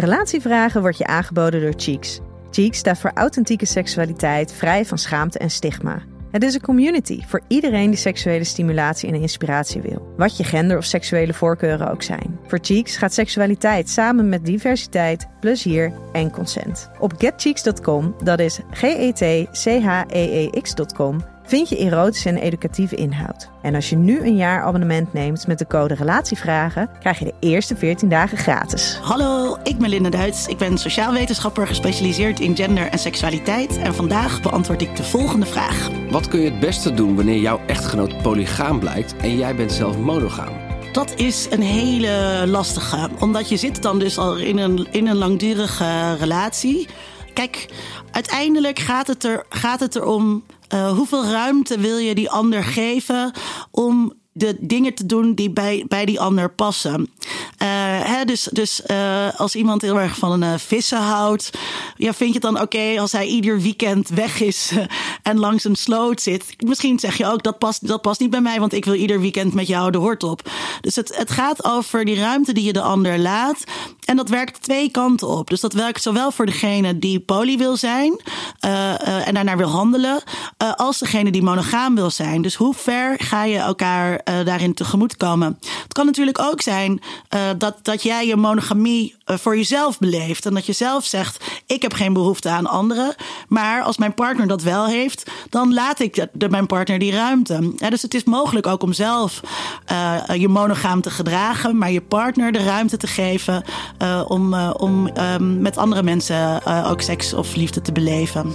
Relatievragen wordt je aangeboden door Cheeks. Cheeks staat voor authentieke seksualiteit, vrij van schaamte en stigma. Het is een community voor iedereen die seksuele stimulatie en inspiratie wil. Wat je gender of seksuele voorkeuren ook zijn. Voor Cheeks gaat seksualiteit samen met diversiteit, plezier en consent. Op getcheeks.com, dat is G-E-T-C-H-E-E-X.com, vind je erotische en educatieve inhoud. En als je nu een jaar abonnement neemt met de code Relatievragen, krijg je de eerste 14 dagen gratis. Hallo, ik ben Linda Duits. Ik ben sociaal wetenschapper gespecialiseerd in gender en seksualiteit. En vandaag beantwoord ik de volgende vraag. Wat kun je het beste doen wanneer jouw echtgenoot polygaam blijkt en jij bent zelf monogaam? Dat is een hele lastige, omdat je zit dan dus al in een, in een langdurige relatie. Kijk, uiteindelijk gaat het, er, gaat het erom uh, hoeveel ruimte wil je die ander geven om de dingen te doen die bij, bij die ander passen. Uh, hè, dus dus uh, als iemand heel erg van een vissen houdt, ja, vind je het dan oké als hij ieder weekend weg is en langs een sloot zit? Misschien zeg je ook dat past, dat past niet bij mij, want ik wil ieder weekend met jou de hort op. Dus het, het gaat over die ruimte die je de ander laat. En dat werkt twee kanten op. Dus dat werkt zowel voor degene die poly wil zijn en daarnaar wil handelen, als degene die monogaam wil zijn. Dus hoe ver ga je elkaar uh, daarin tegemoet komen. Het kan natuurlijk ook zijn uh, dat, dat jij je monogamie voor jezelf beleeft. En dat je zelf zegt: Ik heb geen behoefte aan anderen. Maar als mijn partner dat wel heeft, dan laat ik de, mijn partner die ruimte. Dus het is mogelijk ook om zelf je monogaam te gedragen, maar je partner de ruimte te geven om, om um, met andere mensen ook seks of liefde te beleven.